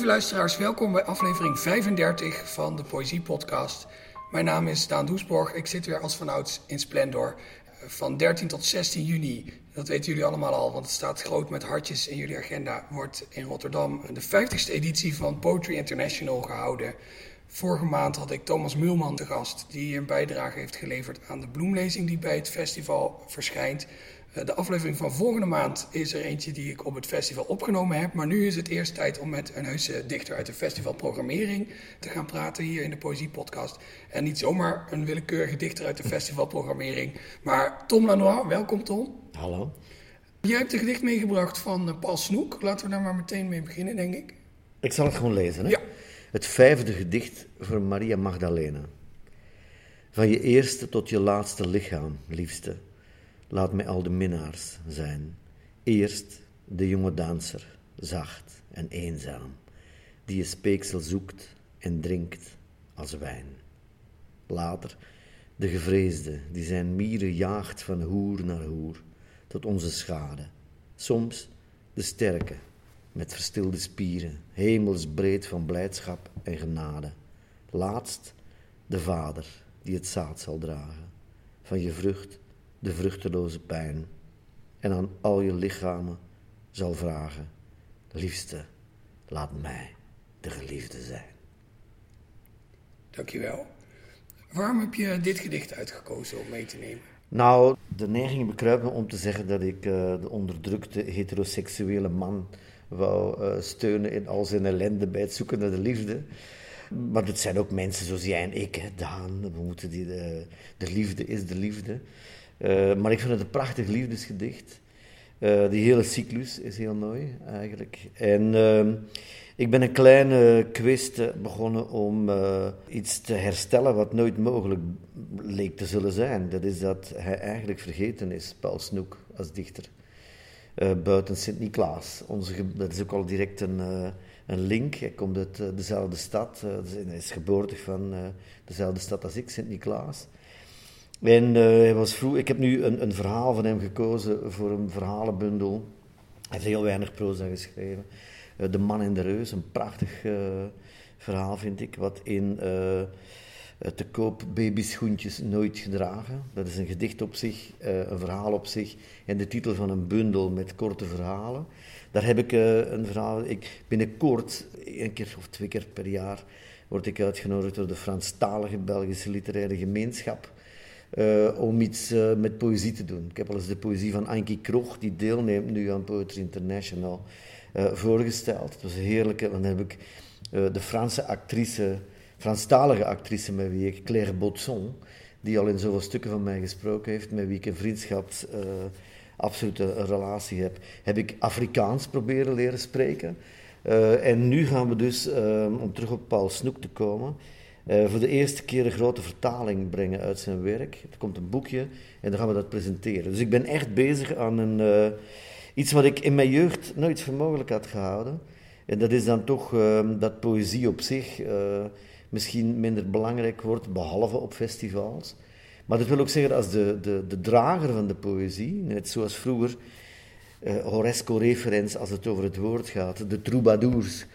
lieve luisteraars, welkom bij aflevering 35 van de Poëzie Podcast. Mijn naam is Daan Doesborg. Ik zit weer als vanouds in Splendor. Van 13 tot 16 juni, dat weten jullie allemaal al, want het staat groot met hartjes in jullie agenda, wordt in Rotterdam de 50ste editie van Poetry International gehouden. Vorige maand had ik Thomas Mulman te gast, die een bijdrage heeft geleverd aan de bloemlezing die bij het festival verschijnt. Eh, de aflevering van volgende maand is er eentje die ik op het festival opgenomen heb. Maar nu is het eerst tijd om met een heuse dichter uit de festivalprogrammering te gaan praten hier in de Poëziepodcast. En niet zomaar een willekeurige dichter uit de festivalprogrammering, maar Tom Lanois. Welkom Tom. Hallo. Jij hebt een gedicht meegebracht van eh, Paul Snoek. Laten we daar maar meteen mee beginnen, denk ik. Ik zal het gewoon lezen. Hè? Ja. Het vijfde gedicht voor Maria Magdalena. Van je eerste tot je laatste lichaam, liefste laat mij al de minnaars zijn. Eerst de jonge danser, zacht en eenzaam, die je speeksel zoekt en drinkt als wijn. Later de gevreesde, die zijn mieren jaagt van hoer naar hoer, tot onze schade. Soms de sterke, met verstilde spieren, hemelsbreed van blijdschap en genade. Laatst de vader, die het zaad zal dragen, van je vrucht de vruchteloze pijn en aan al je lichamen zal vragen: Liefste, laat mij de geliefde zijn. Dankjewel. Waarom heb je dit gedicht uitgekozen om mee te nemen? Nou, de neiging bekruipt me om te zeggen dat ik uh, de onderdrukte heteroseksuele man wou uh, steunen in al zijn ellende bij het zoeken naar de liefde. Maar het zijn ook mensen zoals jij en ik, hè, Daan. We moeten die, de, de liefde is de liefde. Uh, maar ik vind het een prachtig liefdesgedicht. Uh, die hele cyclus is heel mooi, eigenlijk. En uh, ik ben een kleine quest begonnen om uh, iets te herstellen wat nooit mogelijk leek te zullen zijn. Dat is dat hij eigenlijk vergeten is, Paul Snoek, als dichter. buiten Sint-Niklaas. Dat is ook al direct een, een link. Hij komt uit dezelfde stad. hij is geboortig van dezelfde stad als ik, Sint-Niklaas. En uh, hij was vroeg, ik heb nu een, een, verhaal van hem gekozen voor een verhalenbundel. Hij heeft heel weinig proza geschreven. Uh, de Man in de Reus, een prachtig uh, verhaal vind ik, wat in te koop babyschoentjes nooit gedragen. Dat is een gedicht op zich, een verhaal op zich en de titel van een bundel met korte verhalen. Daar heb ik een verhaal, ik, binnenkort, één keer of twee keer per jaar, word ik uitgenodigd door de Franstalige Belgische Literaire Gemeenschap uh, om iets uh, met poëzie te doen. Ik heb al eens de poëzie van Ankie Krog, die deelneemt nu aan Poetry International, uh, voorgesteld. Het was een heerlijke, dan heb ik de Franse actrice, Franstalige actrice met wie ik, Claire Botson, die al in zoveel stukken van mij gesproken heeft, met wie ik een vriendschaps absolute relatie heb, heb ik Afrikaans proberen leren spreken. en nu gaan we dus, om terug op Paul Snoek te komen, uh, voor de eerste keer een grote vertaling brengen uit zijn werk. Er komt een boekje en dan gaan we dat presenteren. Dus ik ben echt bezig aan een, uh, iets wat ik in mijn jeugd nooit voor mogelijk had gehouden. En dat is dan toch uh, dat poëzie op zich eh, misschien minder belangrijk wordt, behalve op festivals. Maar dat wil ook zeggen, als de, de, de drager van de poëzie, net zoals vroeger Horesco-referens als het over het woord gaat, de troubadours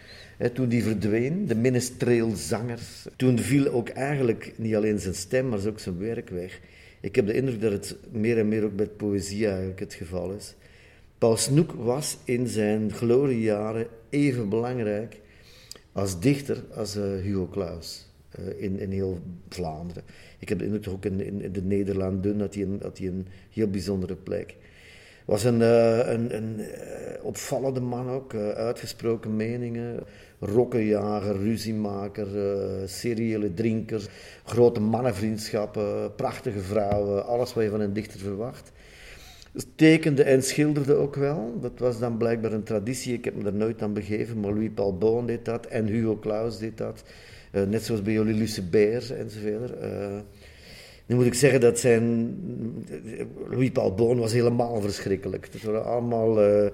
toen die verdween, de minestreelzangers, toen viel ook eigenlijk niet alleen zijn stem, maar ook zijn werk weg. Ik heb de indruk dat het meer en meer ook met poëzie eigenlijk het geval is. Paul Snoek was in zijn gloriejaren even belangrijk als dichter als uh, Hugo Claus uh, in, in heel Vlaanderen. Ik heb de indruk ook in, in, in de Nederlanden dat hij een, dat hij een heel bijzondere plek was een, uh, een, een opvallende man ook, uitgesproken meningen rokkenjager, ruziemaker, seriële drinker, grote mannenvriendschappen, prachtige vrouwen, alles wat je van een dichter verwacht. Tekende en schilderde ook wel. Dat was dan blijkbaar een traditie. Ik heb me er nooit aan begeven, maar Louis Paul Boon deed dat en Hugo Claus deed dat. Net zoals bij Jolie Lucebert enzovoort. Uh, nu moet ik zeggen dat zijn. Louis Paul Boon was helemaal verschrikkelijk. Dat waren allemaal. Uh,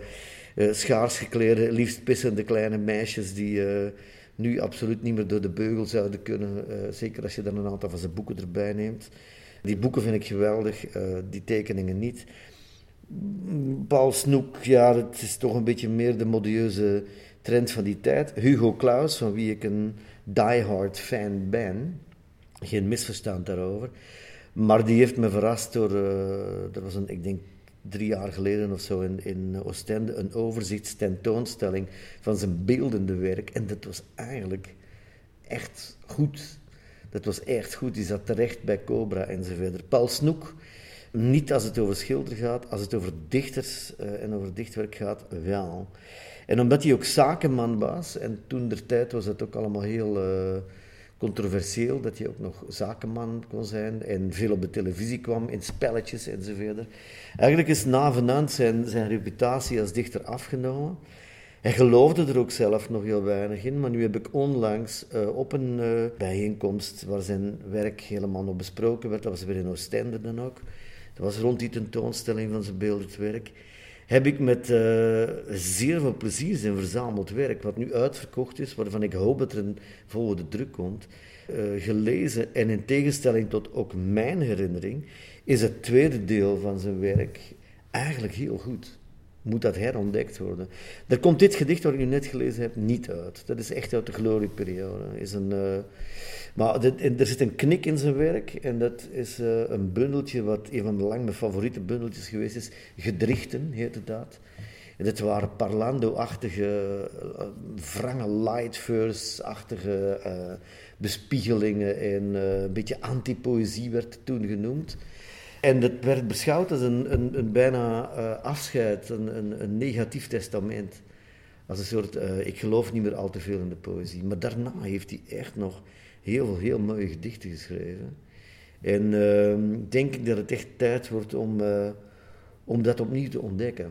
schaars geklede, liefst pissende kleine meisjes die uh, nu absoluut niet meer door de beugel zouden kunnen. Zeker als je dan een aantal van zijn boeken erbij neemt. Die boeken vind ik geweldig, die tekeningen niet. Paul Snoek, ja, het is toch een beetje meer de modieuze trend van die tijd. Hugo Claus, van wie ik een diehard fan ben, geen misverstand daarover. Maar die heeft me verrast door, uh, er was een, ik denk drie jaar geleden of zo in, in Oostende, een overzichtstentoonstelling van zijn beeldende werk. En dat was eigenlijk echt goed. Dat was echt goed. Die zat terecht bij Cobra enzovoort. Paul Snoek, niet als het over schilder gaat, als het over dichters uh, en over dichtwerk gaat, wel. En omdat hij ook zakenman was, en toen der tijd was het ook allemaal heel uh, controversieel, dat hij ook nog zakenman kon zijn en veel op de televisie kwam, in spelletjes enzovoort. Eigenlijk is navenant zijn, zijn reputatie als dichter afgenomen. Hij geloofde er ook zelf nog heel weinig in, maar nu heb ik onlangs uh, op een uh, bijeenkomst waar zijn werk helemaal nog besproken werd, dat was weer in Oostende dan ook, dat was rond die tentoonstelling van zijn beeldend werk, heb ik met uh, zeer veel plezier zijn verzameld werk, wat nu uitverkocht is, waarvan ik hoop dat er een volgende druk komt, gelezen. En in tegenstelling tot ook mijn herinnering, is het tweede deel van zijn werk eigenlijk heel goed moet dat herontdekt worden. Daar komt dit gedicht wat ik nu net gelezen heb niet uit. Dat is echt uit de glorieperiode. Is een, uh, maar er zit een knik in zijn werk en dat is uh, een bundeltje wat een van lang mijn favoriete bundeltjes geweest is. Gedrichten heette dat. En dat waren parlando-achtige, uh, wrange light verse-achtige bespiegelingen en een beetje antipoëzie werd toen genoemd. En dat werd beschouwd als een, een, een bijna uh, afscheid, een, een, negatief testament. Als een soort, uh, ik geloof niet meer al te veel in de poëzie. Maar daarna heeft hij echt nog heel veel heel mooie gedichten geschreven. En denk ik dat het echt tijd wordt om, uh, om dat opnieuw te ontdekken.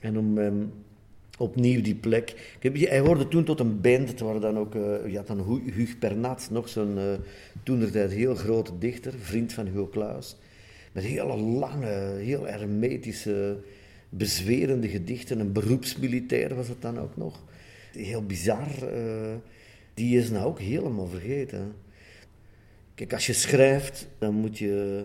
En om um, opnieuw die plek. Heb, hij hoorde toen tot een band, waren dan ook, je had dan Huug Pernat, nog zo'n toen heel grote dichter, vriend van Hugo Claus. Met hele lange, heel hermetische, bezwerende gedichten. Een beroepsmilitair was het dan ook nog. Heel bizar. Uh, die is nou ook helemaal vergeten. Kijk, als je schrijft, dan moet je,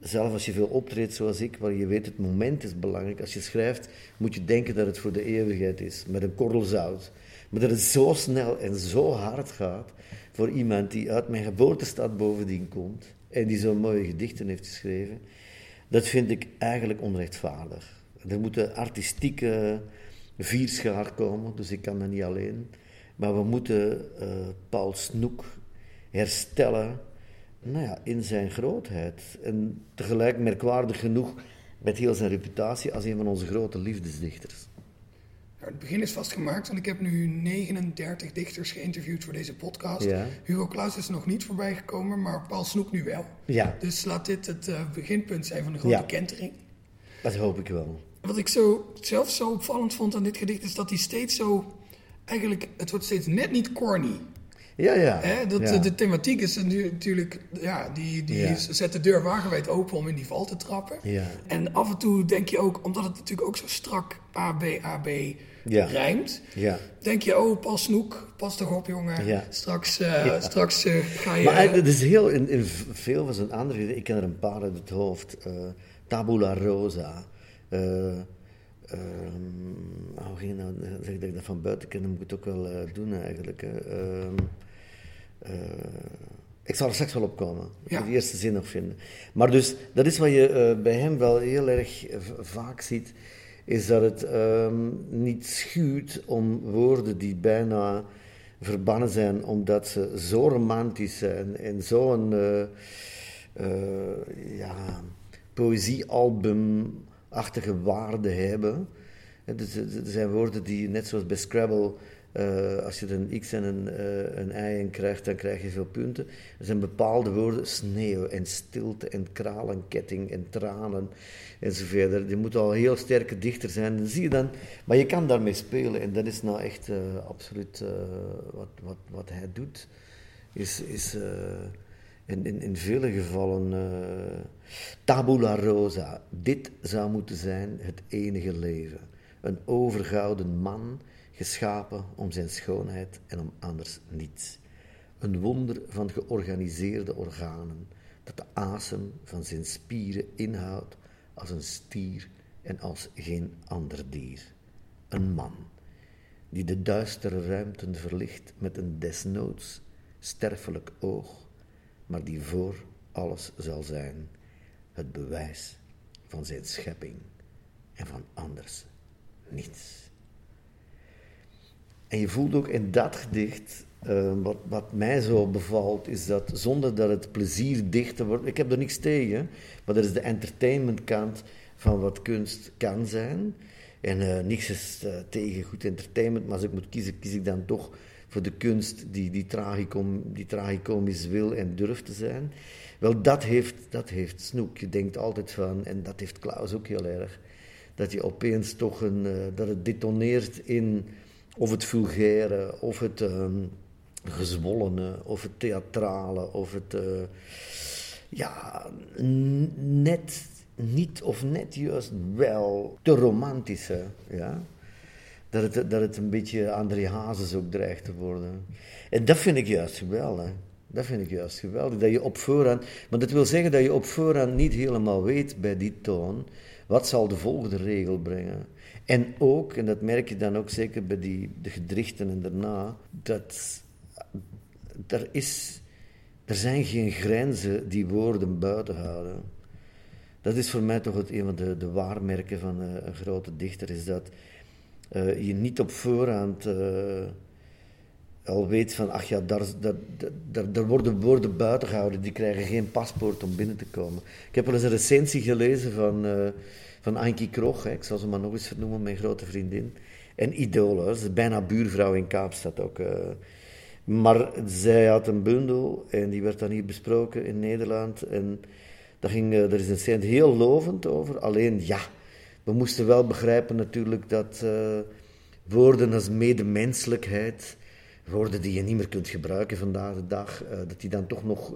zelf als je veel optreedt zoals ik, waar je weet het moment is belangrijk. Als je schrijft, moet je denken dat het voor de eeuwigheid is, met een korrel zout. Maar dat het zo snel en zo hard gaat voor iemand die uit mijn geboortestad bovendien komt en die zo'n mooie gedichten heeft geschreven, dat vind ik eigenlijk onrechtvaardig. Er moet een artistieke vierschaar komen, dus ik kan dat niet alleen. Maar we moeten uh, Paul Snoek herstellen nou ja, in zijn grootheid. En tegelijk merkwaardig genoeg met heel zijn reputatie als een van onze grote liefdesdichters. Het begin is vastgemaakt, want ik heb nu 39 dichters geïnterviewd voor deze podcast. Hugo Claus is nog niet voorbij gekomen, maar Paul Snoek nu wel. Ja. Dus laat dit het uh, beginpunt zijn van de grote kentering. Dat hoop ik wel. Wat ik zo, zelf zo opvallend vond aan dit gedicht is dat hij steeds zo... Eigenlijk, het wordt steeds net niet corny. Ja, ja. Hè? Dat, De thematiek is natuurlijk, ja, die, die zet de deur wagenwijd open om in die val te trappen. Ja. En af en toe denk je ook, omdat het natuurlijk ook zo strak A, B, A, B ja. rijmt, ja. denk je, oh, pas Snoek, pas toch op jongen, straks, uh, straks uh, ga je... Maar het is heel, in, in veel van zijn andere, ik ken er een paar uit het hoofd, uh, Tabula Rosa, Um, oh, ging nou, zeg dat ik dat van buiten ken, dan moet ik het ook wel uh, doen eigenlijk. Um, uh, ik zal er straks wel. Ik ja. moet de eerste zin nog vinden. Maar dus, dat is wat je uh, bij hem wel heel erg vaak ziet, is dat het um, niet schuwt om woorden die bijna verbannen zijn, omdat ze zo romantisch zijn en zo'n ja, poëziealbum achtige waarde hebben. Dus er zijn woorden die, net zoals bij Scrabble, uh, als je een x en een, uh, een y in krijgt, dan krijg je veel punten. Er zijn bepaalde woorden, sneeuw en stilte en kralenketting en tranen enzovoort. Die moeten al heel sterke dichter zijn. Dan zie je dan, maar je kan daarmee spelen en dat is nou echt uh, absoluut wat, wat, wat hij doet. Is, is in, in, in vele gevallen tabula rosa. Dit zou moeten zijn het enige leven. Een overgouden man, geschapen om zijn schoonheid en om anders niets. Een wonder van georganiseerde organen, dat de asem van zijn spieren inhoudt als een stier en als geen ander dier. Een man, die de duistere ruimten verlicht met een desnoods sterfelijk oog, maar die voor alles zal zijn het bewijs van zijn schepping en van anders niets. En je voelt ook in dat gedicht, uh, wat, wat mij zo bevalt, is dat zonder dat het plezier dichter wordt. Ik heb er niks tegen, maar dat is de entertainmentkant van wat kunst kan zijn. En uh, niks is uh, tegen goed entertainment, maar als ik moet kiezen, kies ik dan toch voor de kunst die, die, tragicom, die tragicomisch wil en durft te zijn. Wel, dat heeft, dat heeft Snoek. Je denkt altijd van, en dat heeft Klaus ook heel erg, dat je opeens toch een, dat het detoneert in of het vulgaire, of het um, gezwollene, of het theatrale, of het, uh, ja, net niet of net juist wel te romantische, ja. Dat het, dat het een beetje André Hazes ook dreigt te worden. En dat vind ik juist geweldig. Dat vind ik juist geweldig. Dat je op voorhand, maar dat wil zeggen dat je op voorhand niet helemaal weet bij die toon. Wat zal de volgende regel brengen? En ook, en dat merk je dan ook zeker bij die, de gedichten en daarna, dat er, is, er zijn geen grenzen die woorden buiten houden. Dat is voor mij toch het, een van de, de waarmerken van uh, een grote dichter, is dat uh, je niet op voorhand uh, al weet van, ach ja, daar, daar, worden woorden buiten gehouden, die krijgen geen paspoort om binnen te komen. Ik heb wel eens een recensie gelezen van, van Ankie Krog, ik zal ze maar nog eens vernoemen, mijn grote vriendin. En idool, ze is bijna buurvrouw in Kaapstad ook. maar zij had een bundel en die werd dan hier besproken in Nederland. En daar, ging, er is een scène heel lovend over, alleen ja we moesten wel begrijpen natuurlijk dat uh, woorden als medemenselijkheid, woorden die je niet meer kunt gebruiken vandaag de dag, dat die dan toch nog.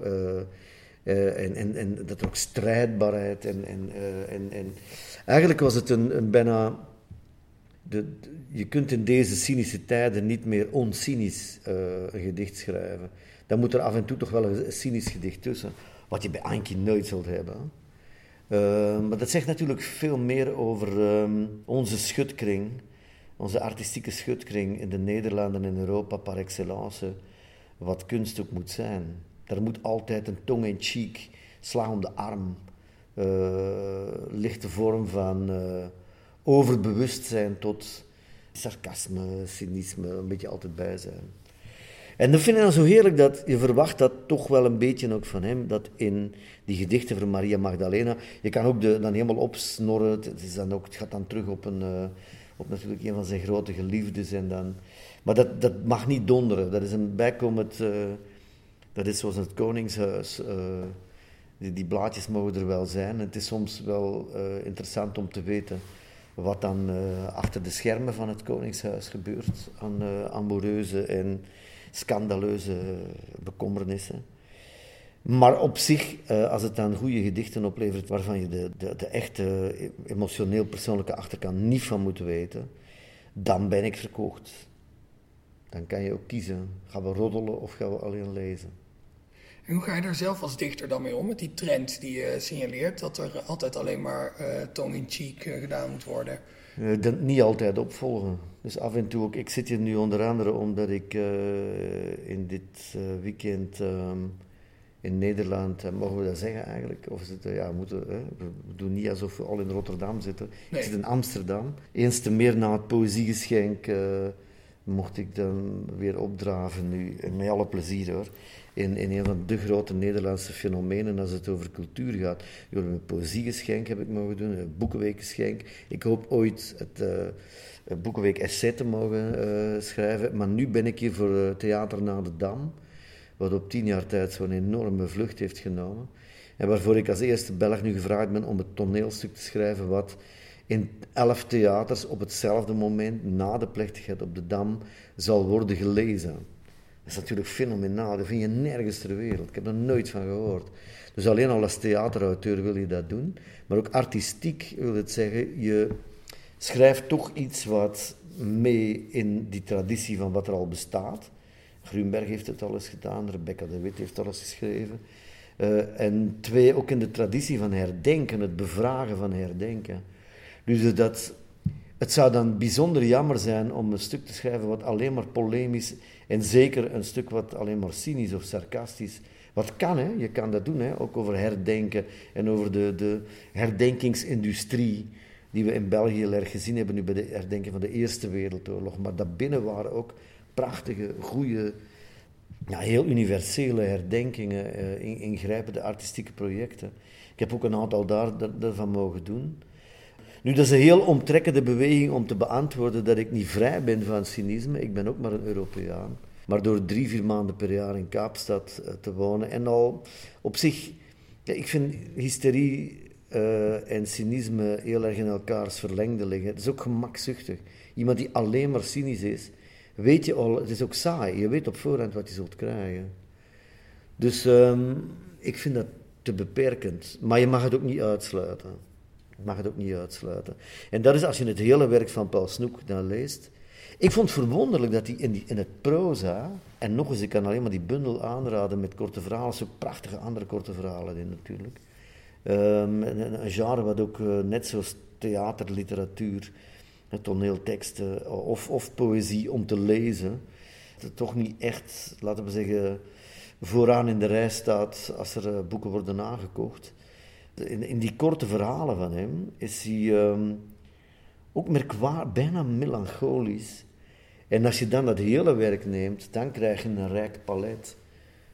Uh, en, en, en dat ook strijdbaarheid en, en, en, en eigenlijk was het een, een bijna. De, je kunt in deze cynische tijden niet meer oncynisch een gedicht schrijven. Dan moet er af en toe toch wel een cynisch gedicht tussen, wat je bij Ankie nooit zult hebben. Maar dat zegt natuurlijk veel meer over um, onze schutkring, onze artistieke schutkring in de Nederlanden en Europa par excellence, wat kunst ook moet zijn. Er moet altijd een tong in cheek, slag om de arm, uh, lichte vorm van uh, overbewustzijn tot sarcasme, cynisme, een beetje altijd bij zijn. En dat vind ik dan zo heerlijk dat je verwacht dat toch wel een beetje ook van hem, dat in die gedichten van Maria Magdalena, je kan ook de, dan helemaal opsnorren, het, is dan ook, het gaat dan terug op, een, uh, op natuurlijk een van zijn grote geliefdes. En dan, maar dat, dat mag niet donderen, dat is een bijkomend, dat is zoals het Koningshuis. Uh, die, blaadjes mogen er wel zijn. Het is soms wel interessant om te weten wat dan achter de schermen van het Koningshuis gebeurt aan amoureuze en scandaleuze bekommernissen. Maar op zich, eh, als het dan goede gedichten oplevert waarvan je de, de, de echte emotioneel persoonlijke achterkant niet van moet weten, dan ben ik verkocht. Dan kan je ook kiezen, gaan we roddelen of gaan we alleen lezen. En hoe ga je daar zelf als dichter dan mee om, met die trend die je signaleert, dat er altijd alleen maar uh, tong in cheek uh, gedaan moet worden? Uh, dat niet altijd opvolgen. Dus af en toe ook. Ik zit hier nu onder andere omdat ik in dit weekend ehm, in Nederland, mogen we dat zeggen eigenlijk? Of het, ja, we, moeten, we doen niet alsof we al in Rotterdam zitten. Nee. Ik zit in Amsterdam. Eens te meer na het poëziegeschenk mocht ik dan weer opdraven nu. Met alle plezier hoor in, in een van de grote Nederlandse fenomenen als het over cultuur gaat. Heb een poëziegeschenk heb ik mogen doen, een boekenweekgeschenk. Ik hoop ooit het uh, boekenweek essay te mogen uh, schrijven. Maar nu ben ik hier voor uh, Theater na de Dam, wat op tien jaar tijd zo'n enorme vlucht heeft genomen. En waarvoor ik als eerste Belg nu gevraagd ben om het toneelstuk te schrijven wat in elf theaters op hetzelfde moment na de plechtigheid op de Dam zal worden gelezen. Dat is natuurlijk fenomenaal. Dat vind je nergens ter wereld. Ik heb er nooit van gehoord. Dus alleen al als theaterauteur wil je dat doen. Maar ook artistiek wil het zeggen, je schrijft toch iets wat mee in die traditie van wat er al bestaat. Grunberg heeft het al eens gedaan, Rebecca de Wit heeft al eens geschreven. Uh, en twee, ook in de traditie van herdenken, het bevragen van herdenken. Dus dat Het zou dan bijzonder jammer zijn om een stuk te schrijven wat alleen maar polemisch en zeker een stuk wat alleen maar cynisch of sarcastisch. Wat kan, hè? je kan dat doen, hè? ook over herdenken en over de, de herdenkingsindustrie die we in België heel erg gezien hebben nu bij de herdenking van de Eerste Wereldoorlog. Maar daarbinnen waren ook prachtige, goede, ja, heel universele herdenkingen, uh, ingrijpende artistieke projecten. Ik heb ook een aantal daar, daarvan mogen doen. Nu, dat is een heel omtrekkende beweging om te beantwoorden dat ik niet vrij ben van cynisme. Ik ben ook maar een Europeaan. Maar door drie, vier maanden per jaar in Kaapstad eh, te wonen en al op zich... Ik vind hysterie uh, en cynisme heel erg in elkaars verlengde liggen. Het is ook gemakzuchtig. Iemand die alleen maar cynisch is, weet je al, het is ook saai. Je weet op voorhand wat je zult krijgen. Dus um, ik vind dat te beperkend. Maar je mag het ook niet uitsluiten. Mag het ook niet uitsluiten. En dat is als je het hele werk van Paul Snoek dan leest. Ik vond het verwonderlijk dat hij in, die, in het proza, en nog eens, ik kan alleen maar die bundel aanraden met korte verhalen, zo prachtige andere korte verhalen in natuurlijk. Een, een, genre wat ook uh, net zoals theaterliteratuur, toneelteksten of, of poëzie om te lezen, toch niet echt, laten we zeggen, vooraan in de rij staat als er boeken worden aangekocht. In, in, die korte verhalen van hem is hij um, ook merkwaardig, bijna melancholisch. En als je dan dat hele werk neemt, dan krijg je een rijk palet.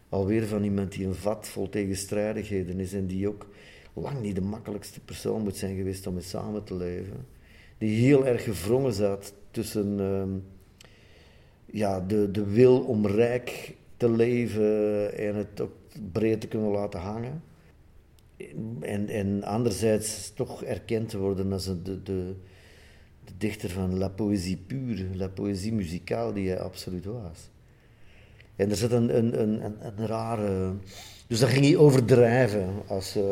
Alweer van iemand die een vat vol tegenstrijdigheden is en die ook lang niet de makkelijkste persoon moet zijn geweest om mee samen te leven. Die heel erg gevrongen zat tussen uh, ja, de, de wil om rijk te leven en het ook breed te kunnen laten hangen. En, en anderzijds toch erkend te worden als de, de, de dichter van la poëzie pure, la poëzie muzikaal die hij absoluut was. En er zit een, een, een, een, rare. Dus dan ging hij overdrijven als. Uh,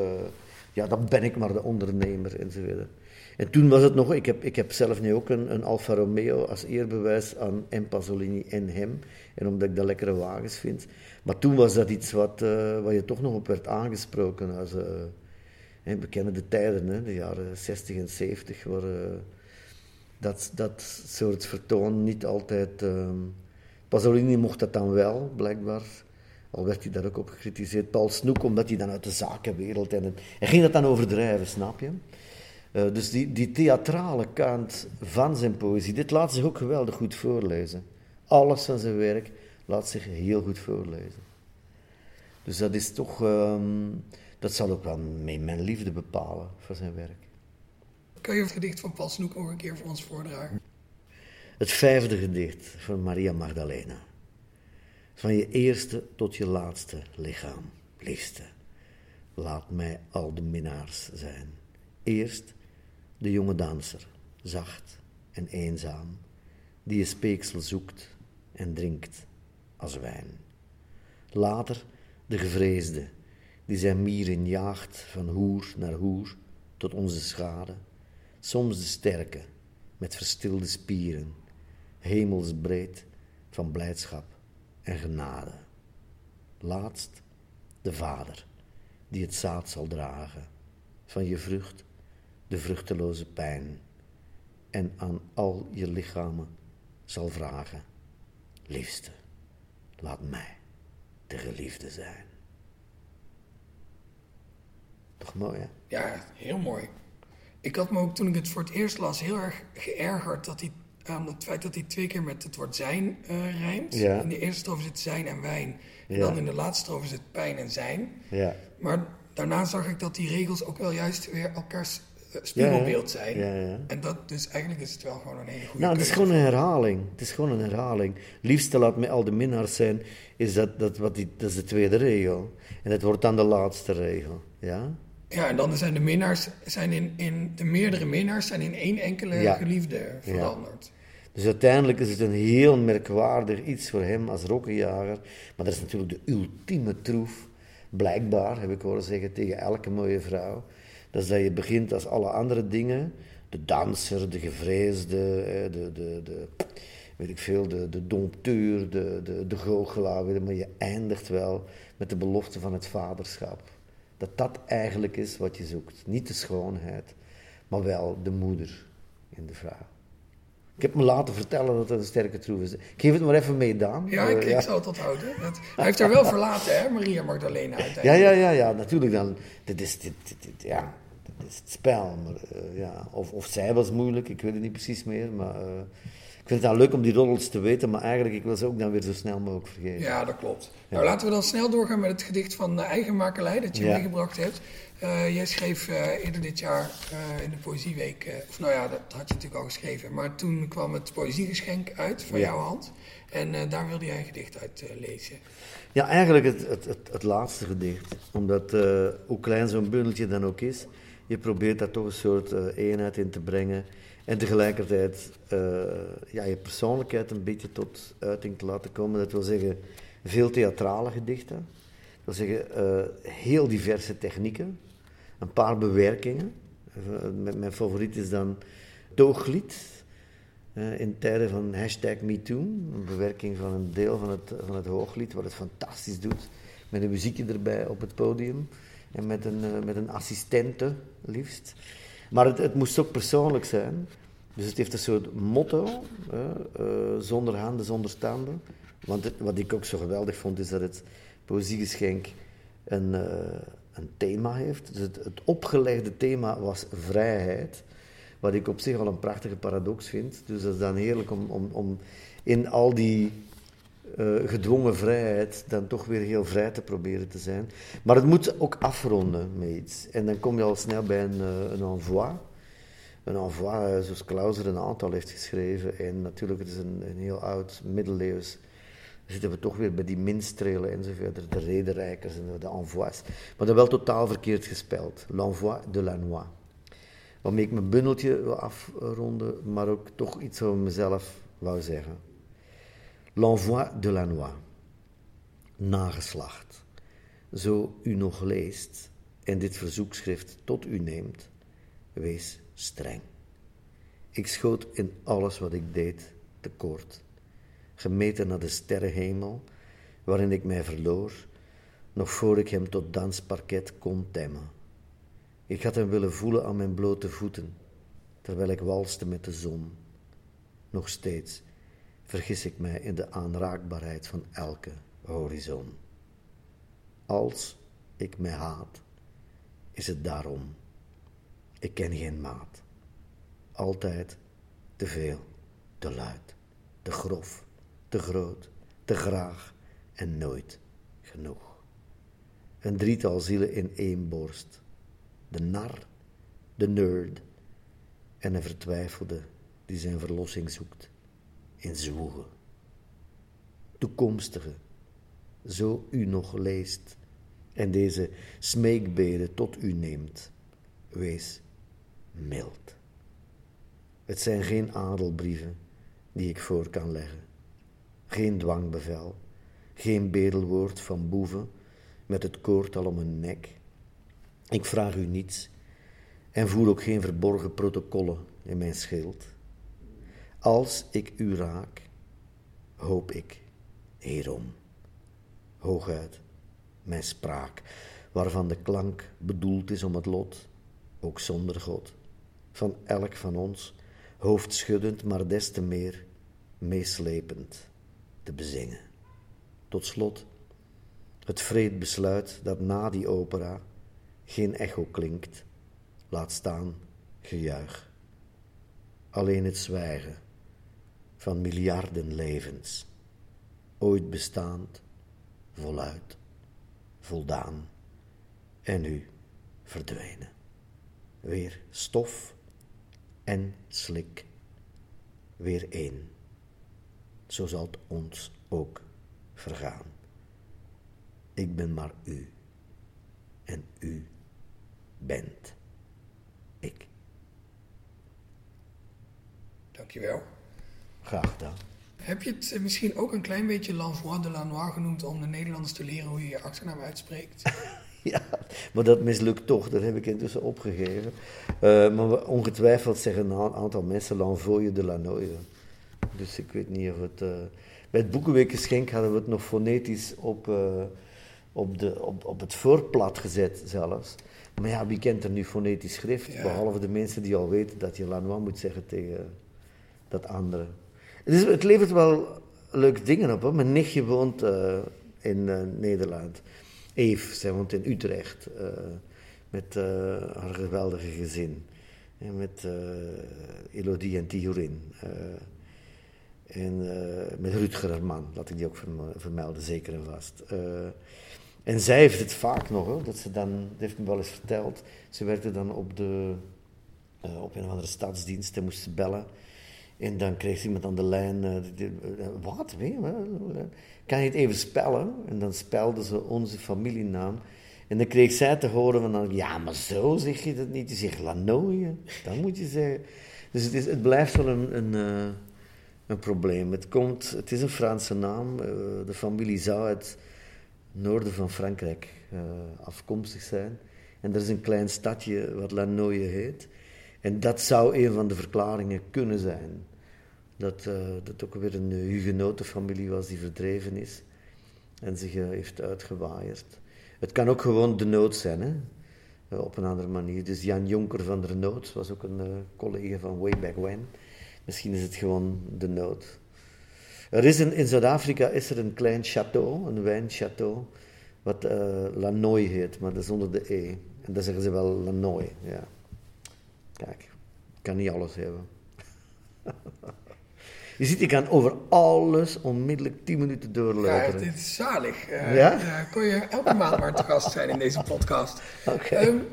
ja, dan ben ik maar de ondernemer enzovoort. En toen was het nog, ik heb, ik heb zelf nu ook een, een Alfa Romeo als eerbewijs aan M. Pasolini en hem. En omdat ik dat lekkere wagens vind. Maar toen was dat iets wat, uh, waar je toch nog op werd aangesproken. Als, uh, hè, we kennen de tijden, hè, de jaren 60 en 70, waar uh, dat, dat soort vertoon niet altijd. Pasolini mocht dat dan wel, blijkbaar. Al werd hij daar ook op gecritiseerd. Paul Snoek, omdat hij dan uit de zakenwereld... En, en ging dat dan overdrijven, snap je? Uh, dus die, die theatrale kant van zijn poëzie, dit laat zich ook geweldig goed voorlezen. Alles van zijn werk laat zich heel goed voorlezen. Dus dat is toch... Um, dat zal ook wel mijn liefde bepalen voor zijn werk. Kan je het gedicht van Paul Snoek nog een keer voor ons voordragen? Het vijfde gedicht van Maria Magdalena. Van je eerste tot je laatste lichaam, liefste. Laat mij al de minnaars zijn. Eerst de jonge danser, zacht en eenzaam, die je speeksel zoekt en drinkt als wijn. Later de gevreesde, die zijn mieren jaagt van hoer naar hoer tot onze schade. Soms de sterke, met verstilde spieren, hemelsbreed van blijdschap en genade. Laatst de Vader, die het zaad zal dragen van je vrucht, de vruchteloze pijn, en aan al je lichamen zal vragen: Liefste, laat mij de geliefde zijn. Toch mooi, hè? Ja, heel mooi. Ik had me ook toen ik het voor het eerst las heel erg geërgerd dat hij aan het feit dat hij twee keer met het woord zijn uh, rijmt. In de eerste strofe zit zijn en wijn. En dan in de laatste strofe zit pijn en zijn. Ja. Maar daarna zag ik dat die regels ook wel juist weer elkaars spiegelbeeld zijn. En dat, dus eigenlijk is het wel gewoon een hele goede Nou, het is gewoon een herhaling. Het is gewoon een herhaling. Liefste laat mij al de minnaars zijn, is dat, dat, wat die, dat is de tweede regel. En het wordt dan de laatste regel. Ja? Ja, en dan zijn de minnaars, zijn in, in de meerdere minnaars zijn in één enkele geliefde veranderd. Dus uiteindelijk is het een heel merkwaardig iets voor hem als rokkenjager. Maar dat is natuurlijk de ultieme troef, blijkbaar, heb ik horen zeggen, tegen elke mooie vrouw. Dat is dat je begint als alle andere dingen, de danser, de gevreesde, de, de, de weet ik veel, de, de dompteur, de, de, de goochelaar, maar je eindigt wel met de belofte van het vaderschap. Dat dat eigenlijk is wat je zoekt. Niet de schoonheid, maar wel de moeder in de vrouw. Ik heb me laten vertellen dat het een sterke troef is. Ik geef het maar even mee, Daan. Ja, ik, Uh, ik zal het onthouden. Het, hij heeft haar wel verlaten, hè, Maria Magdalena ja, uiteindelijk. ja, ja, ja, natuurlijk dan. Dit is, dit, dit, dit- ja, is het spel. Maar, eh, ja. of, of zij was moeilijk, ik weet het niet precies meer. Maar eh, ik vind het dan leuk om die roddels te weten, maar eigenlijk ik wil ze ook dan weer zo snel mogelijk vergeten. Ja, dat klopt. Nou, laten we dan snel doorgaan met het gedicht van uh, Eigenmakelij dat je Ja. meegebracht hebt. Eh, jij schreef eerder dit jaar in de Poëzieweek, of nou ja, dat had je natuurlijk al geschreven, maar toen kwam het Poëziegeschenk uit van jouw hand. En daar wilde jij een gedicht uit lezen. Ja, eigenlijk het, het, het, het laatste gedicht. Omdat, hoe klein zo'n bundeltje dan ook is, je probeert daar toch een soort eh, eenheid in te brengen. En tegelijkertijd eh, ja, je persoonlijkheid een beetje tot uiting te laten komen. Dat wil zeggen, veel theatrale gedichten. Dat wil zeggen, eh, heel diverse technieken. Een paar bewerkingen. Mijn, favoriet is dan Tooglied. In tijden van hashtag MeToo, een bewerking van een deel van het, van het hooglied, wat het fantastisch doet. Met een muziekje erbij op het podium en met een, eh, met een assistente, liefst. Maar het, het moest ook persoonlijk zijn. Dus het heeft een soort motto, eh, zonder handen, zonder standen. Want wat ik ook zo geweldig vond, is dat het poëziegeschenk een, eh, een thema heeft. Dus het, het opgelegde thema was vrijheid. Wat ik op zich al een prachtige paradox vind. Dus dat is dan heerlijk om, om, om in al die eh, gedwongen vrijheid dan toch weer heel vrij te proberen te zijn. Maar het moet ook afronden met iets. En dan kom je al snel bij een, eh, een envoi. Een envoi, eh, zoals Clauser een aantal heeft geschreven. En natuurlijk, het is een, een heel oud, middeleeuws. Zitten we toch weer bij die minstrelen enzovoort, de rederijkers en de envois. Maar dat wel totaal verkeerd gespeld. L'envoi de la noix. Waarmee ik mijn bundeltje wil afronden, maar ook toch iets over mezelf wou zeggen. L'envoi de la noix. Nageslacht. Zo u nog leest en dit verzoekschrift tot u neemt, wees streng. Ik schoot in alles wat ik deed tekort, gemeten naar de sterrenhemel, waarin ik mij verloor, nog voor ik hem tot dansparket kon temmen. Ik had hem willen voelen aan mijn blote voeten, terwijl ik walste met de zon. Nog steeds vergis ik mij in de aanraakbaarheid van elke horizon. Als ik mij haat, is het daarom. Ik ken geen maat. Altijd te veel, te luid, te grof, te groot, te graag en nooit genoeg. Een drietal zielen in één borst. De nar, de nerd en een vertwijfelde die zijn verlossing zoekt in zwoegen. Toekomstige, zo u nog leest en deze smeekbeden tot u neemt, wees mild. Het zijn geen adelbrieven die ik voor kan leggen, geen dwangbevel, geen bedelwoord van boeven met het koord al om een nek. Ik vraag u niets en voer ook geen verborgen protocollen in mijn schild. Als ik u raak, hoop ik hierom. Hooguit mijn spraak, waarvan de klank bedoeld is om het lot, ook zonder God, van elk van ons, hoofdschuddend, maar des te meer meeslepend te bezingen. Tot slot, het vreed besluit dat na die opera geen echo klinkt, laat staan gejuich. Alleen het zwijgen van miljarden levens, ooit bestaand, voluit, voldaan en nu verdwenen. Weer stof en slik, weer één. Zo zal het ons ook vergaan. Ik ben maar u en u bent ik. Dankjewel. Graag gedaan. Heb je het eh, misschien ook een klein beetje l'envoi de la noix genoemd om de Nederlanders te leren hoe je je achternaam uitspreekt? Ja, maar dat mislukt toch, dat heb ik intussen opgegeven. Uh, maar ongetwijfeld zeggen een aantal mensen l'envoie de la noye. Dus ik weet niet of het... Uh, bij het Boekenweekgeschenk hadden we het nog fonetisch op, uh, op, de, op, op het voorblad gezet zelfs. Maar ja, wie kent er nu fonetisch schrift? Ja. Behalve de mensen die al weten dat je Lanois moet zeggen tegen, dat andere. Het, het levert wel leuke dingen op. Hoor. Mijn nichtje woont uh, in uh, Nederland. Eve, zij woont in Utrecht. Uh, met haar geweldige gezin. En met Elodie en Tijurin. en met Rutger, haar man, laat ik die ook vermelden, zeker en vast. en zij heeft het vaak nog, hoor, dat ze dan, heeft me wel eens verteld. Ze werkte dan op, de, op een of andere stadsdienst en moest ze bellen. En dan kreeg iemand aan de lijn, uh, wat, weet je, kan je het even spellen? En dan spelde ze onze familienaam. En dan kreeg zij te horen van, ja, maar zo zeg je dat niet. Je zegt Lanoye, dat moet je zeggen. Dus het, is, het blijft wel een, een, uh, een probleem. Het, komt, het is een Franse naam. De familie zou uit noorden van Frankrijk afkomstig zijn. En er is een klein stadje wat Lanoye heet. En dat zou een van de verklaringen kunnen zijn. Dat uh, dat ook weer een hugenotenfamilie was die verdreven is en zich uh, heeft uitgewaaierd. Het kan ook gewoon de nood zijn, hè? Uh, op een andere manier. Dus Jan Jonker van der Nood was ook een collega van Way Back When. Misschien is het gewoon de nood. Er is een, in Zuid-Afrika is er een klein château, een wijnchâteau, wat Lanoy heet, maar dat is onder de E. En daar zeggen ze wel Lanoy, ja. Kijk, ik kan niet alles hebben. Je ziet, ik kan over alles onmiddellijk 10 minuten doorlopen. Ja, dit is zalig. Uh, ja? kon je elke maand maar te gast zijn in deze podcast. Okay. Um,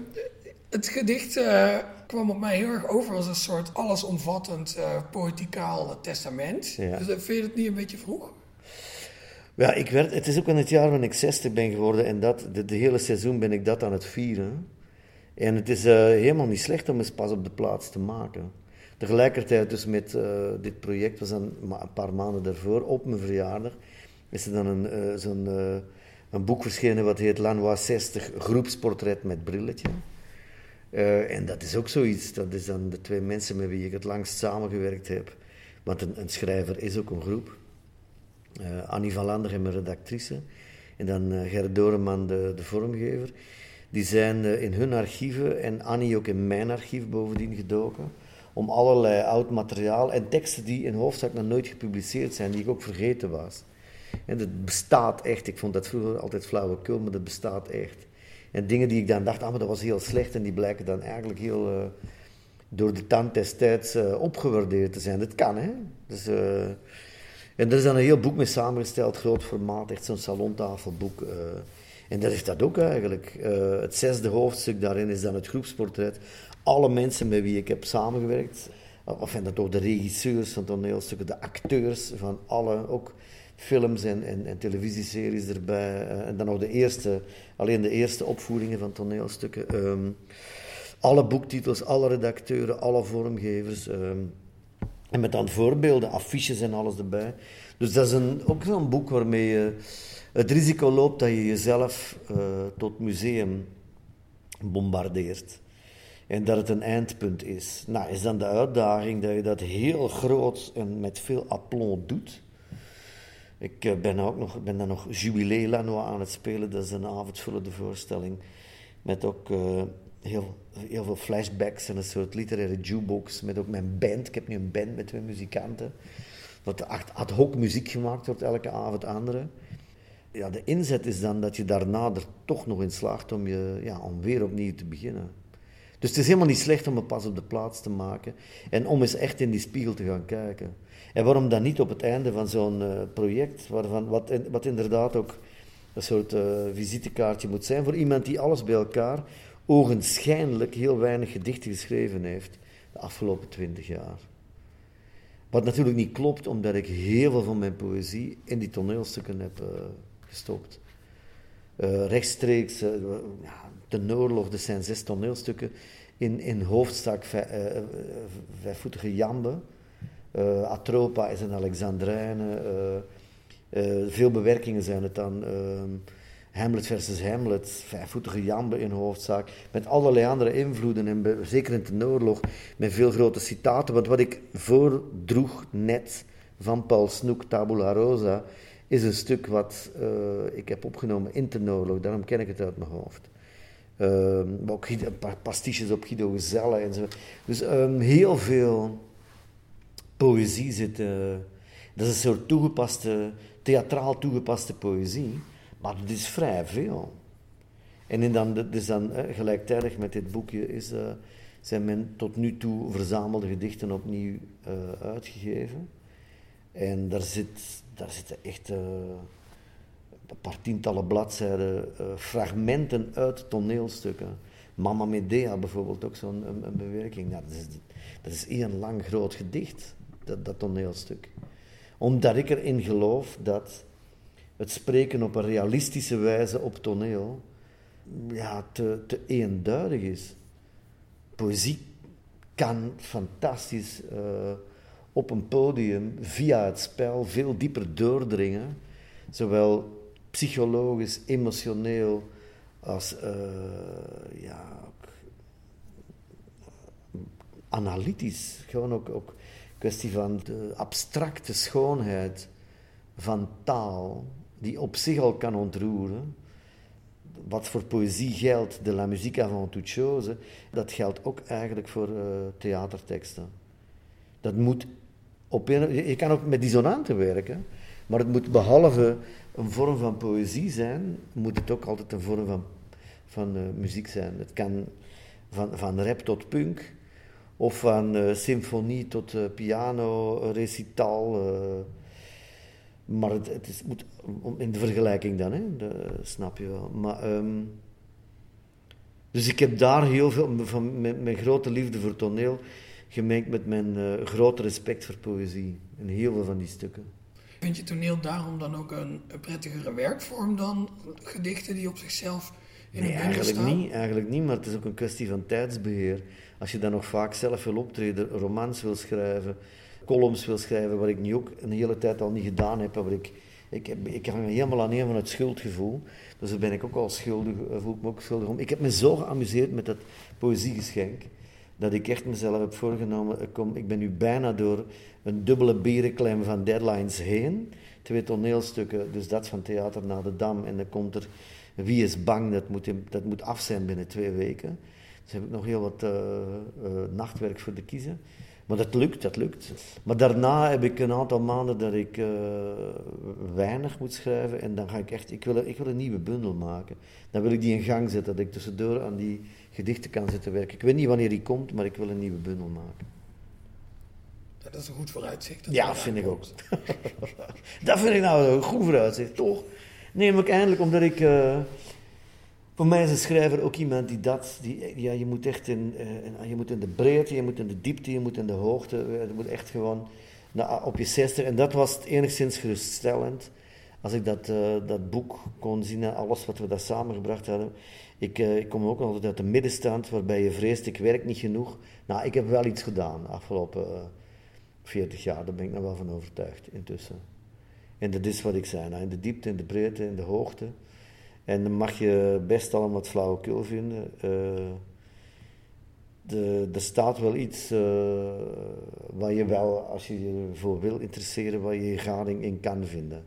het gedicht uh, kwam op mij heel erg over als een soort allesomvattend uh, poëticaal testament. Ja. Dus vind je het niet een beetje vroeg? Ja, ik werd, het is ook in het jaar wanneer ik 60 ben geworden en dat, de, de hele seizoen ben ik dat aan het vieren. En het is uh, helemaal niet slecht om eens pas op de plaats te maken. Tegelijkertijd dus met uh, dit project, was dan een paar maanden daarvoor, op mijn verjaardag, is er dan een, uh, zo'n een boek verschenen wat heet Lanois 60, groepsportret met brilletje. en dat is ook zoiets, dat is dan de twee mensen met wie ik het langst samengewerkt heb. Want een, een schrijver is ook een groep. Annie van Lander, mijn redactrice. En dan Gerrit Doreman, de, de vormgever. Die zijn eh, in hun archieven en Annie ook in mijn archief bovendien gedoken. Om allerlei oud materiaal en teksten die in hoofdzaak nog nooit gepubliceerd zijn, die ik ook vergeten was. En dat bestaat echt. Ik vond dat vroeger altijd flauwekul, maar dat bestaat echt. En dingen die ik dan dacht, ah, maar dat was heel slecht, en die blijken dan eigenlijk heel uh, door de tand destijds uh, opgewaardeerd te zijn. Dat kan, hè. Dus, en er is dan een heel boek mee samengesteld, groot formaat, echt zo'n salontafelboek. En dat is dat ook eigenlijk. Uh, het zesde hoofdstuk daarin is dan het groepsportret. Alle mensen met wie ik heb samengewerkt, of en dat ook de regisseurs van toneelstukken, de acteurs van alle, ook films en, en, televisieseries erbij. Uh, en dan nog de eerste, alleen de eerste opvoeringen van toneelstukken. Um, alle boektitels, alle redacteuren, alle vormgevers. Um, en met dan voorbeelden, affiches en alles erbij. Dus dat is een, ook zo'n boek waarmee je het risico loopt dat je jezelf uh, tot museum bombardeert. En dat het een eindpunt is. Nou, is dan de uitdaging dat je dat heel groot en met veel aplomb doet. Ik uh, ben, ook nog, ben dan nog Lanois aan het spelen. Dat is een avondvullende voorstelling. Met ook uh, heel, heel veel flashbacks en een soort literaire jukebox. Met ook mijn band. Ik heb nu een band met twee muzikanten. Dat ad hoc muziek gemaakt wordt elke avond andere ja, de inzet is dan dat je daarna er toch nog in slaagt om, je, ja, om weer opnieuw te beginnen. Dus het is helemaal niet slecht om een pas op de plaats te maken en om eens echt in die spiegel te gaan kijken. En waarom dan niet op het einde van zo'n uh, project, waarvan, wat, wat inderdaad ook een soort uh, visitekaartje moet zijn voor iemand die alles bij elkaar ogenschijnlijk heel weinig gedichten geschreven heeft de afgelopen twintig jaar. Wat natuurlijk niet klopt, omdat ik heel veel van mijn poëzie in die toneelstukken heb uh, gestopt. Uh, rechtstreeks, uh, ja, de oorlog, er zijn zes toneelstukken in, in hoofdzaak vijf, uh, vijfvoetige Jambe. Atropa is een Alexandrijne. veel bewerkingen zijn het dan. Hamlet versus Hamlet, vijfvoetige Jambe in hoofdzaak, met allerlei andere invloeden en zeker in de oorlog met veel grote citaten. Want wat ik voordroeg net van Paul Snoek, Tabula Rosa, is een stuk wat uh, ik heb opgenomen in de oorlog, daarom ken ik het uit mijn hoofd. Uh, ook een paar pastiches op Guido Gezelle en zo. Dus um, heel veel poëzie zit. Uh, dat is een soort toegepaste, theatraal toegepaste poëzie, maar het is vrij veel. En in dan, dus dan eh, gelijktijdig met dit boekje is, zijn mijn tot nu toe verzamelde gedichten opnieuw uitgegeven. En daar, zit, daar zitten echt een paar tientallen bladzijden, fragmenten uit toneelstukken. Mama Medea bijvoorbeeld, ook zo'n een, bewerking. Dat, is, dat is één lang groot gedicht, dat, dat toneelstuk. Omdat ik erin geloof dat het spreken op een realistische wijze op toneel ja, te, te eenduidig is. Poëzie kan fantastisch uh, op een podium via het spel veel dieper doordringen, zowel psychologisch, emotioneel, als uh, ja, analytisch. Gewoon ook, ook kwestie van de abstracte schoonheid van taal, die op zich al kan ontroeren. Wat voor poëzie geldt, de la musique avant toute chose, dat geldt ook eigenlijk voor uh, theaterteksten. Dat moet op je kan ook met dissonanten werken, maar het moet behalve een vorm van poëzie zijn, moet het ook altijd een vorm van, van uh, muziek zijn. Het kan van, van rap tot punk, of van uh, symfonie tot uh, piano, recital. maar het, het is, moet in de vergelijking dan, hè, de, snap je wel. Maar, um, dus ik heb daar heel veel, van mijn grote liefde voor toneel, gemengd met mijn grote respect voor poëzie. En heel veel van die stukken. Vind je toneel daarom dan ook een, prettigere werkvorm dan gedichten die op zichzelf in nee, eigenlijk niet, eigenlijk niet, maar het is ook een kwestie van tijdsbeheer. Als je dan nog vaak zelf wil optreden, romans wil schrijven, columns wil schrijven, wat ik nu ook een hele tijd al niet gedaan heb, waar ik, ik, heb, ik hang helemaal aan een van het schuldgevoel. Dus daar ben ik ook al schuldig, eh, voel ik me ook schuldig om. Ik heb me zo geamuseerd met dat poëziegeschenk, dat ik echt mezelf heb voorgenomen, ik, kom, ik ben nu bijna door een dubbele berenklem van deadlines heen. Twee toneelstukken, dus dat van Theater naar de Dam. En dan komt er Wie is bang, dat moet, dat moet af zijn binnen twee weken. Dus heb ik nog heel wat uh, uh, nachtwerk voor te kiezen. Maar dat lukt, dat lukt. Maar daarna heb ik een aantal maanden dat ik weinig moet schrijven. En dan ga ik echt, ik wil, ik wil een nieuwe bundel maken. Dan wil ik die in gang zetten, dat ik tussendoor aan die gedichten kan zitten werken. Ik weet niet wanneer die komt, maar ik wil een nieuwe bundel maken dat is een goed vooruitzicht. Dat ja, vind ik ook. dat vind ik nou een goed vooruitzicht, toch? Neem ik eindelijk, omdat ik... Uh, voor mij is een schrijver ook iemand die dat... Die, ja, je moet echt in, uh, je moet in de breedte, je moet in de diepte, je moet in de hoogte. Eh, je moet echt gewoon nou, op je zesde. En dat was het enigszins geruststellend. Als ik dat, uh, dat boek kon zien en alles wat we daar samengebracht hadden. Ik, ik kom ook altijd uit de middenstand waarbij je vreest, ik werk niet genoeg. Nou, ik heb wel iets gedaan afgelopen 40 jaar, daar ben ik nog wel van overtuigd intussen. En dat is wat ik zei, nou, in de diepte, in de breedte, in de hoogte. En dan mag je best allemaal wat flauwekul vinden. Uh, de, er staat wel iets waar je wel, als je je voor wil interesseren, waar je je gading in kan vinden.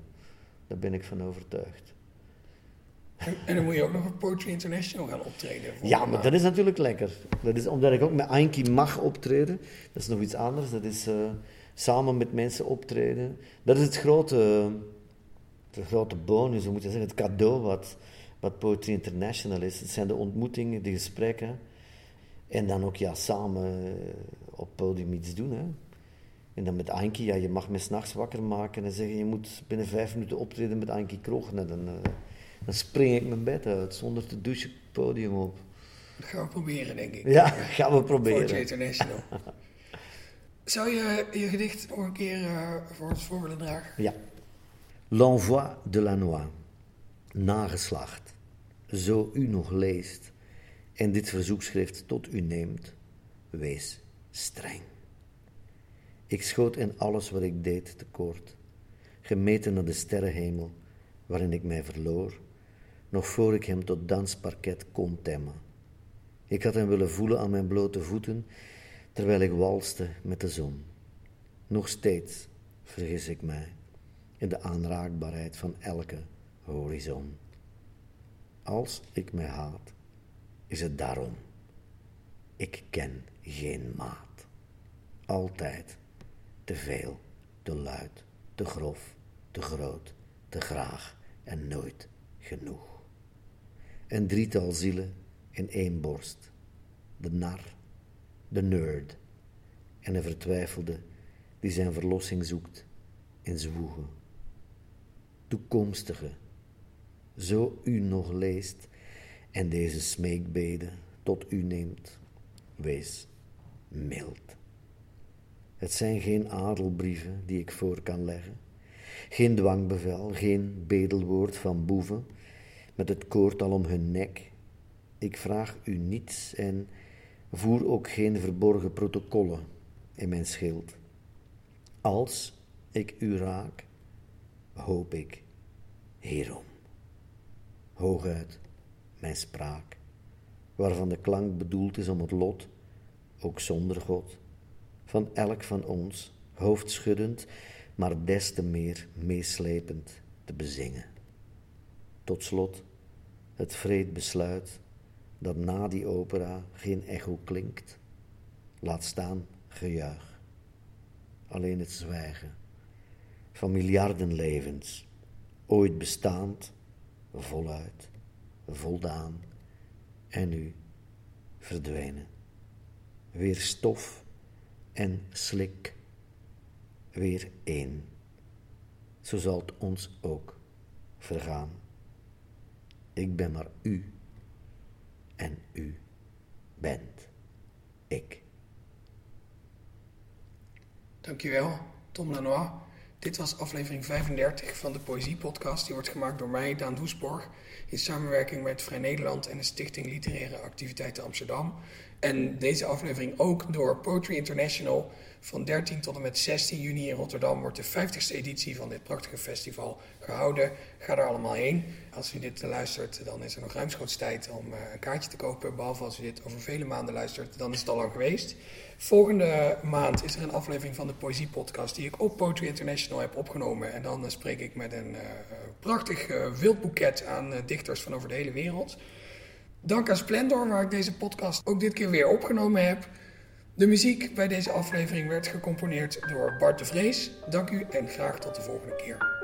Daar ben ik van overtuigd. En, dan moet je ook nog op Poetry International gaan optreden. Ja, maar dat is natuurlijk lekker. Dat is omdat ik ook met Anki mag optreden. Dat is nog iets anders. Dat is uh, samen met mensen optreden. Dat is het grote, de grote bonus, moet je zeggen, het cadeau wat, wat Poetry International is. Het zijn de ontmoetingen, de gesprekken. En dan ook ja, samen uh, op podium iets doen. Hè. En dan met Anki, ja, je mag me s'nachts wakker maken en zeggen je moet binnen vijf minuten optreden met Anki Krog. En dan, uh, dan spring ik mijn bed uit zonder te douchen het podium op. Dat gaan we proberen, denk ik. Ja, gaan we proberen. Voor International. Zou je je gedicht nog een keer uh, voor ons voor willen dragen? Ja. L'envoi de la noix. Nageslacht. Zo u nog leest en dit verzoekschrift tot u neemt, wees streng. Ik schoot in alles wat ik deed tekort, gemeten naar de sterrenhemel waarin ik mij verloor nog voor ik hem tot dansparket kon temmen. Ik had hem willen voelen aan mijn blote voeten, terwijl ik walste met de zon. Nog steeds vergis ik mij in de aanraakbaarheid van elke horizon. Als ik mij haat, is het daarom. Ik ken geen maat. Altijd te veel, te luid, te grof, te groot, te graag en nooit genoeg. Een drietal zielen in één borst. De nar, de nerd en een vertwijfelde die zijn verlossing zoekt in zwoegen. Toekomstige, zo u nog leest en deze smeekbeden tot u neemt, wees mild. Het zijn geen adelbrieven die ik voor kan leggen, geen dwangbevel, geen bedelwoord van boeven met het koord al om hun nek. Ik vraag u niets en voer ook geen verborgen protocollen in mijn schild. Als ik u raak, hoop ik hierom. Hooguit mijn spraak, waarvan de klank bedoeld is om het lot, ook zonder God, van elk van ons, hoofdschuddend, maar des te meer meeslepend te bezingen. Tot slot het vreed besluit dat na die opera geen echo klinkt, laat staan gejuich. Alleen het zwijgen van miljarden levens, ooit bestaand, voluit, voldaan en nu verdwenen. Weer stof en slik, weer één. Zo zal het ons ook vergaan. Ik ben maar u en u bent ik. Dankjewel, Tom Lanois. Dit was aflevering 35 van de Poëzie-podcast. Die wordt gemaakt door mij, Daan Doesborg, in samenwerking met Vrij Nederland en de Stichting Literaire Activiteiten Amsterdam. En deze aflevering ook door Poetry International. Van 13 tot en met 16 juni in Rotterdam wordt de 50ste editie van dit prachtige festival gehouden. Ga daar allemaal heen. Als u dit luistert, dan is er nog ruimschoots tijd om eh, een kaartje te kopen. Behalve als u dit over vele maanden luistert, dan is het al lang geweest. Volgende maand is er een aflevering van de Poëzie Podcast die ik op Poetry International heb opgenomen. En dan spreek ik met een uh, prachtig uh, wildboeket aan dichters van over de hele wereld. Dank aan Splendor, waar ik deze podcast ook dit keer weer opgenomen heb. De muziek bij deze aflevering werd gecomponeerd door Bart de Vrees. Dank u en graag tot de volgende keer.